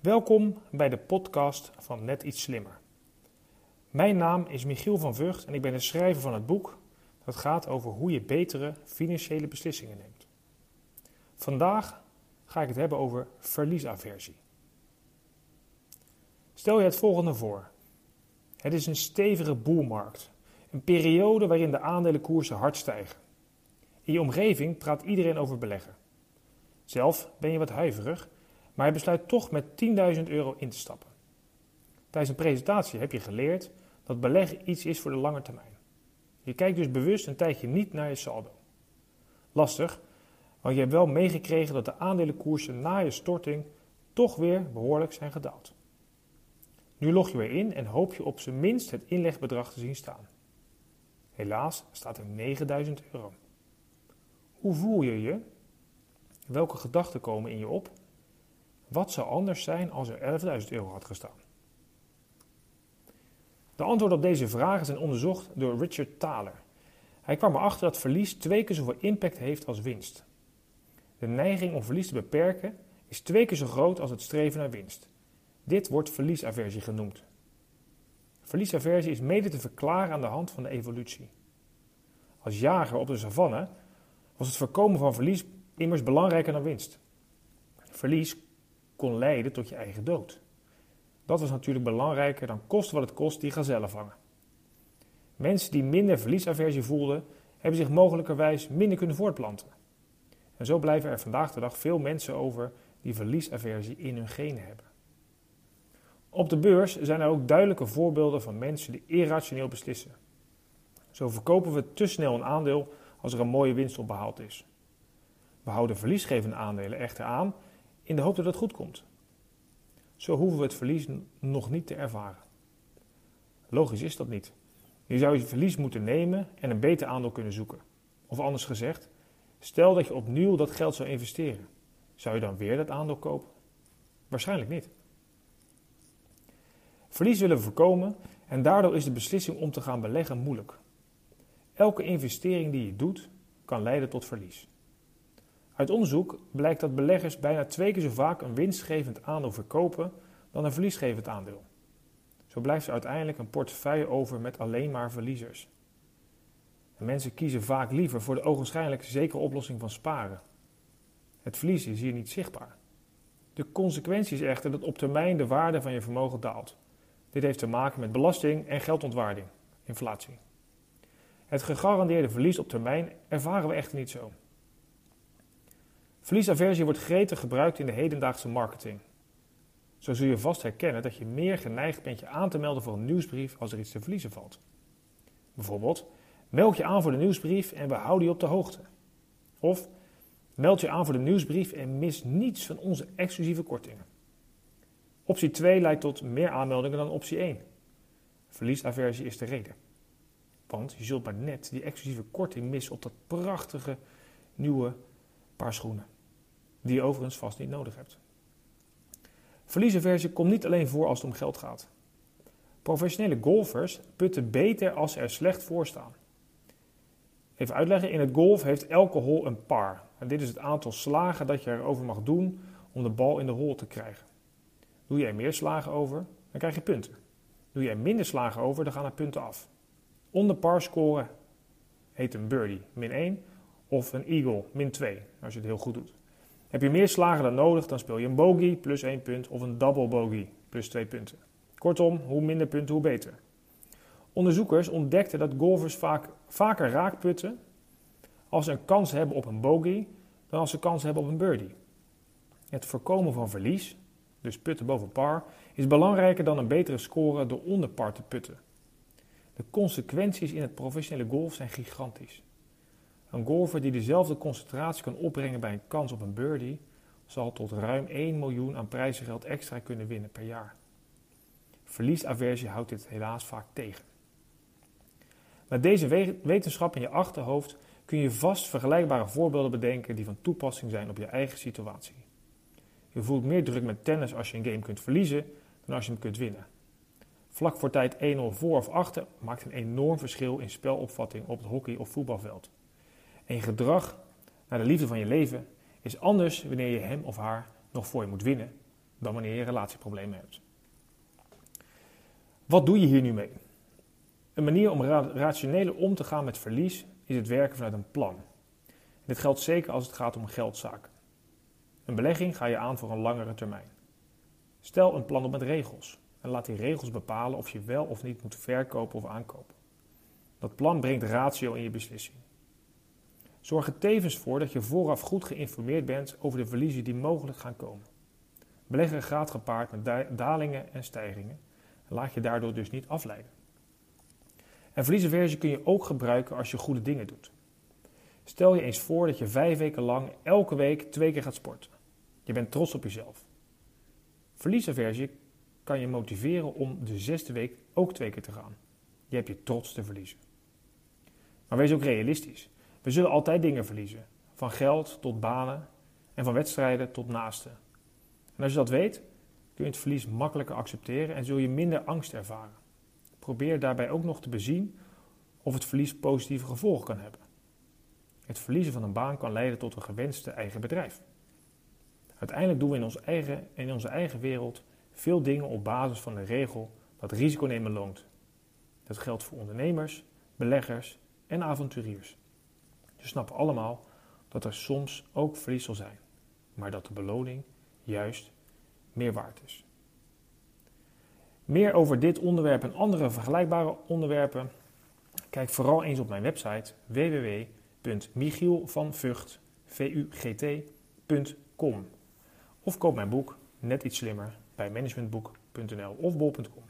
Welkom bij de podcast van Net iets slimmer. Mijn naam is Michiel van Vught en ik ben de schrijver van het boek dat gaat over hoe je betere financiële beslissingen neemt. Vandaag ga ik het hebben over verliesaversie. Stel je het volgende voor. Het is een stevige boelmarkt, een periode waarin de aandelenkoersen hard stijgen. In je omgeving praat iedereen over beleggen. Zelf ben je wat huiverig, maar je besluit toch met 10.000 euro in te stappen. Tijdens een presentatie heb je geleerd dat beleggen iets is voor de lange termijn. Je kijkt dus bewust een tijdje niet naar je saldo. Lastig, want je hebt wel meegekregen dat de aandelenkoersen na je storting toch weer behoorlijk zijn gedaald. Nu log je weer in en hoop je op zijn minst het inlegbedrag te zien staan. Helaas staat er 9000 euro. Hoe voel je je? Welke gedachten komen in je op? Wat zou anders zijn als er 11.000 euro had gestaan? De antwoorden op deze vragen zijn onderzocht door Richard Thaler. Hij kwam erachter dat verlies twee keer zoveel impact heeft als winst. De neiging om verlies te beperken is twee keer zo groot als het streven naar winst. Dit wordt verliesaversie genoemd. Verliesaversie is mede te verklaren aan de hand van de evolutie. Als jager op de savanne was het voorkomen van verlies immers belangrijker dan winst. Verlies kon leiden tot je eigen dood. Dat was natuurlijk belangrijker dan kost wat het kost die gazellen vangen. Mensen die minder verliesaversie voelden, hebben zich mogelijkerwijs minder kunnen voortplanten. En zo blijven er vandaag de dag veel mensen over die verliesaversie in hun genen hebben. Op de beurs zijn er ook duidelijke voorbeelden van mensen die irrationeel beslissen. Zo verkopen we te snel een aandeel als er een mooie winst op behaald is. We houden verliesgevende aandelen echter aan in de hoop dat het goed komt. Zo hoeven we het verlies nog niet te ervaren. Logisch is dat niet. Je zou je verlies moeten nemen en een beter aandeel kunnen zoeken. Of anders gezegd, stel dat je opnieuw dat geld zou investeren. Zou je dan weer dat aandeel kopen? Waarschijnlijk niet. Verlies willen we voorkomen en daardoor is de beslissing om te gaan beleggen moeilijk. Elke investering die je doet kan leiden tot verlies. Uit onderzoek blijkt dat beleggers bijna twee keer zo vaak een winstgevend aandeel verkopen dan een verliesgevend aandeel. Zo blijft er uiteindelijk een portefeuille over met alleen maar verliezers. En mensen kiezen vaak liever voor de ogenschijnlijk zekere oplossing van sparen. Het verlies is hier niet zichtbaar. De consequentie is echter dat op termijn de waarde van je vermogen daalt. Dit heeft te maken met belasting en geldontwaarding, inflatie. Het gegarandeerde verlies op termijn ervaren we echter niet zo. Verliesaversie wordt gretig gebruikt in de hedendaagse marketing. Zo zul je vast herkennen dat je meer geneigd bent je aan te melden voor een nieuwsbrief als er iets te verliezen valt. Bijvoorbeeld, meld je aan voor de nieuwsbrief en we houden je op de hoogte. Of meld je aan voor de nieuwsbrief en mis niets van onze exclusieve kortingen. Optie 2 leidt tot meer aanmeldingen dan optie 1. Verliesaversie is de reden. Want je zult maar net die exclusieve korting missen op dat prachtige nieuwe paar schoenen. Die je overigens vast niet nodig hebt. Verliesaversie komt niet alleen voor als het om geld gaat. Professionele golfers putten beter als ze er slecht voor staan. Even uitleggen, in het golf heeft elke hole een par. En dit is het aantal slagen dat je erover mag doen om de bal in de hole te krijgen. Doe er meer slagen over, dan krijg je punten. Doe er minder slagen over, dan gaan er punten af. Onder par scoren heet een birdie, min 1, of een eagle, min 2, als je het heel goed doet. Heb je meer slagen dan nodig, dan speel je een bogey, plus 1 punt, of een double bogey, plus 2 punten. Kortom, hoe minder punten, hoe beter. Onderzoekers ontdekten dat golfers vaak, vaker raakputten als ze een kans hebben op een bogey dan als ze kans hebben op een birdie. Het voorkomen van verlies, dus putten boven par, is belangrijker dan een betere score door onder par te putten. De consequenties in het professionele golf zijn gigantisch. Een golfer die dezelfde concentratie kan opbrengen bij een kans op een birdie, zal tot ruim 1 miljoen aan prijzengeld extra kunnen winnen per jaar. Verliesaversie houdt dit helaas vaak tegen. Met deze wetenschap in je achterhoofd kun je vast vergelijkbare voorbeelden bedenken die van toepassing zijn op je eigen situatie. Je voelt meer druk met tennis als je een game kunt verliezen dan als je hem kunt winnen. Vlak voor tijd 1-0 voor of achter maakt een enorm verschil in spelopvatting op het hockey- of voetbalveld. En je gedrag naar de liefde van je leven is anders wanneer je hem of haar nog voor je moet winnen dan wanneer je relatieproblemen hebt. Wat doe je hier nu mee? Een manier om rationeel om te gaan met verlies is het werken vanuit een plan. Dit geldt zeker als het gaat om geldzaken. Een belegging ga je aan voor een langere termijn. Stel een plan op met regels en laat die regels bepalen of je wel of niet moet verkopen of aankopen. Dat plan brengt ratio in je beslissing. Zorg er tevens voor dat je vooraf goed geïnformeerd bent over de verliezen die mogelijk gaan komen. Beleggen gaat gepaard met dalingen en stijgingen en laat je daardoor dus niet afleiden. En verliezenversie kun je ook gebruiken als je goede dingen doet. Stel je eens voor dat je vijf weken lang elke week twee keer gaat sporten. Je bent trots op jezelf. Verliesaversie kan je motiveren om de zesde week ook twee keer te gaan. Je hebt je trots te verliezen. Maar wees ook realistisch. We zullen altijd dingen verliezen. Van geld tot banen en van wedstrijden tot naasten. En als je dat weet, kun je het verlies makkelijker accepteren en zul je minder angst ervaren. Probeer daarbij ook nog te bezien of het verlies positieve gevolgen kan hebben. Het verliezen van een baan kan leiden tot een gewenste eigen bedrijf. Uiteindelijk doen we in, ons eigen, in onze eigen wereld veel dingen op basis van de regel dat risico nemen loont. Dat geldt voor ondernemers, beleggers en avonturiers. Je snapt allemaal dat er soms ook verlies zal zijn, maar dat de beloning juist meer waard is. Meer over dit onderwerp en andere vergelijkbare onderwerpen, kijk vooral eens op mijn website www.michielvanvugt.com of koop mijn boek Net iets slimmer bij managementboek.nl of bol.com.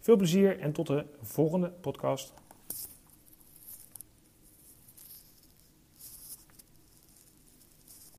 Veel plezier en tot de volgende podcast.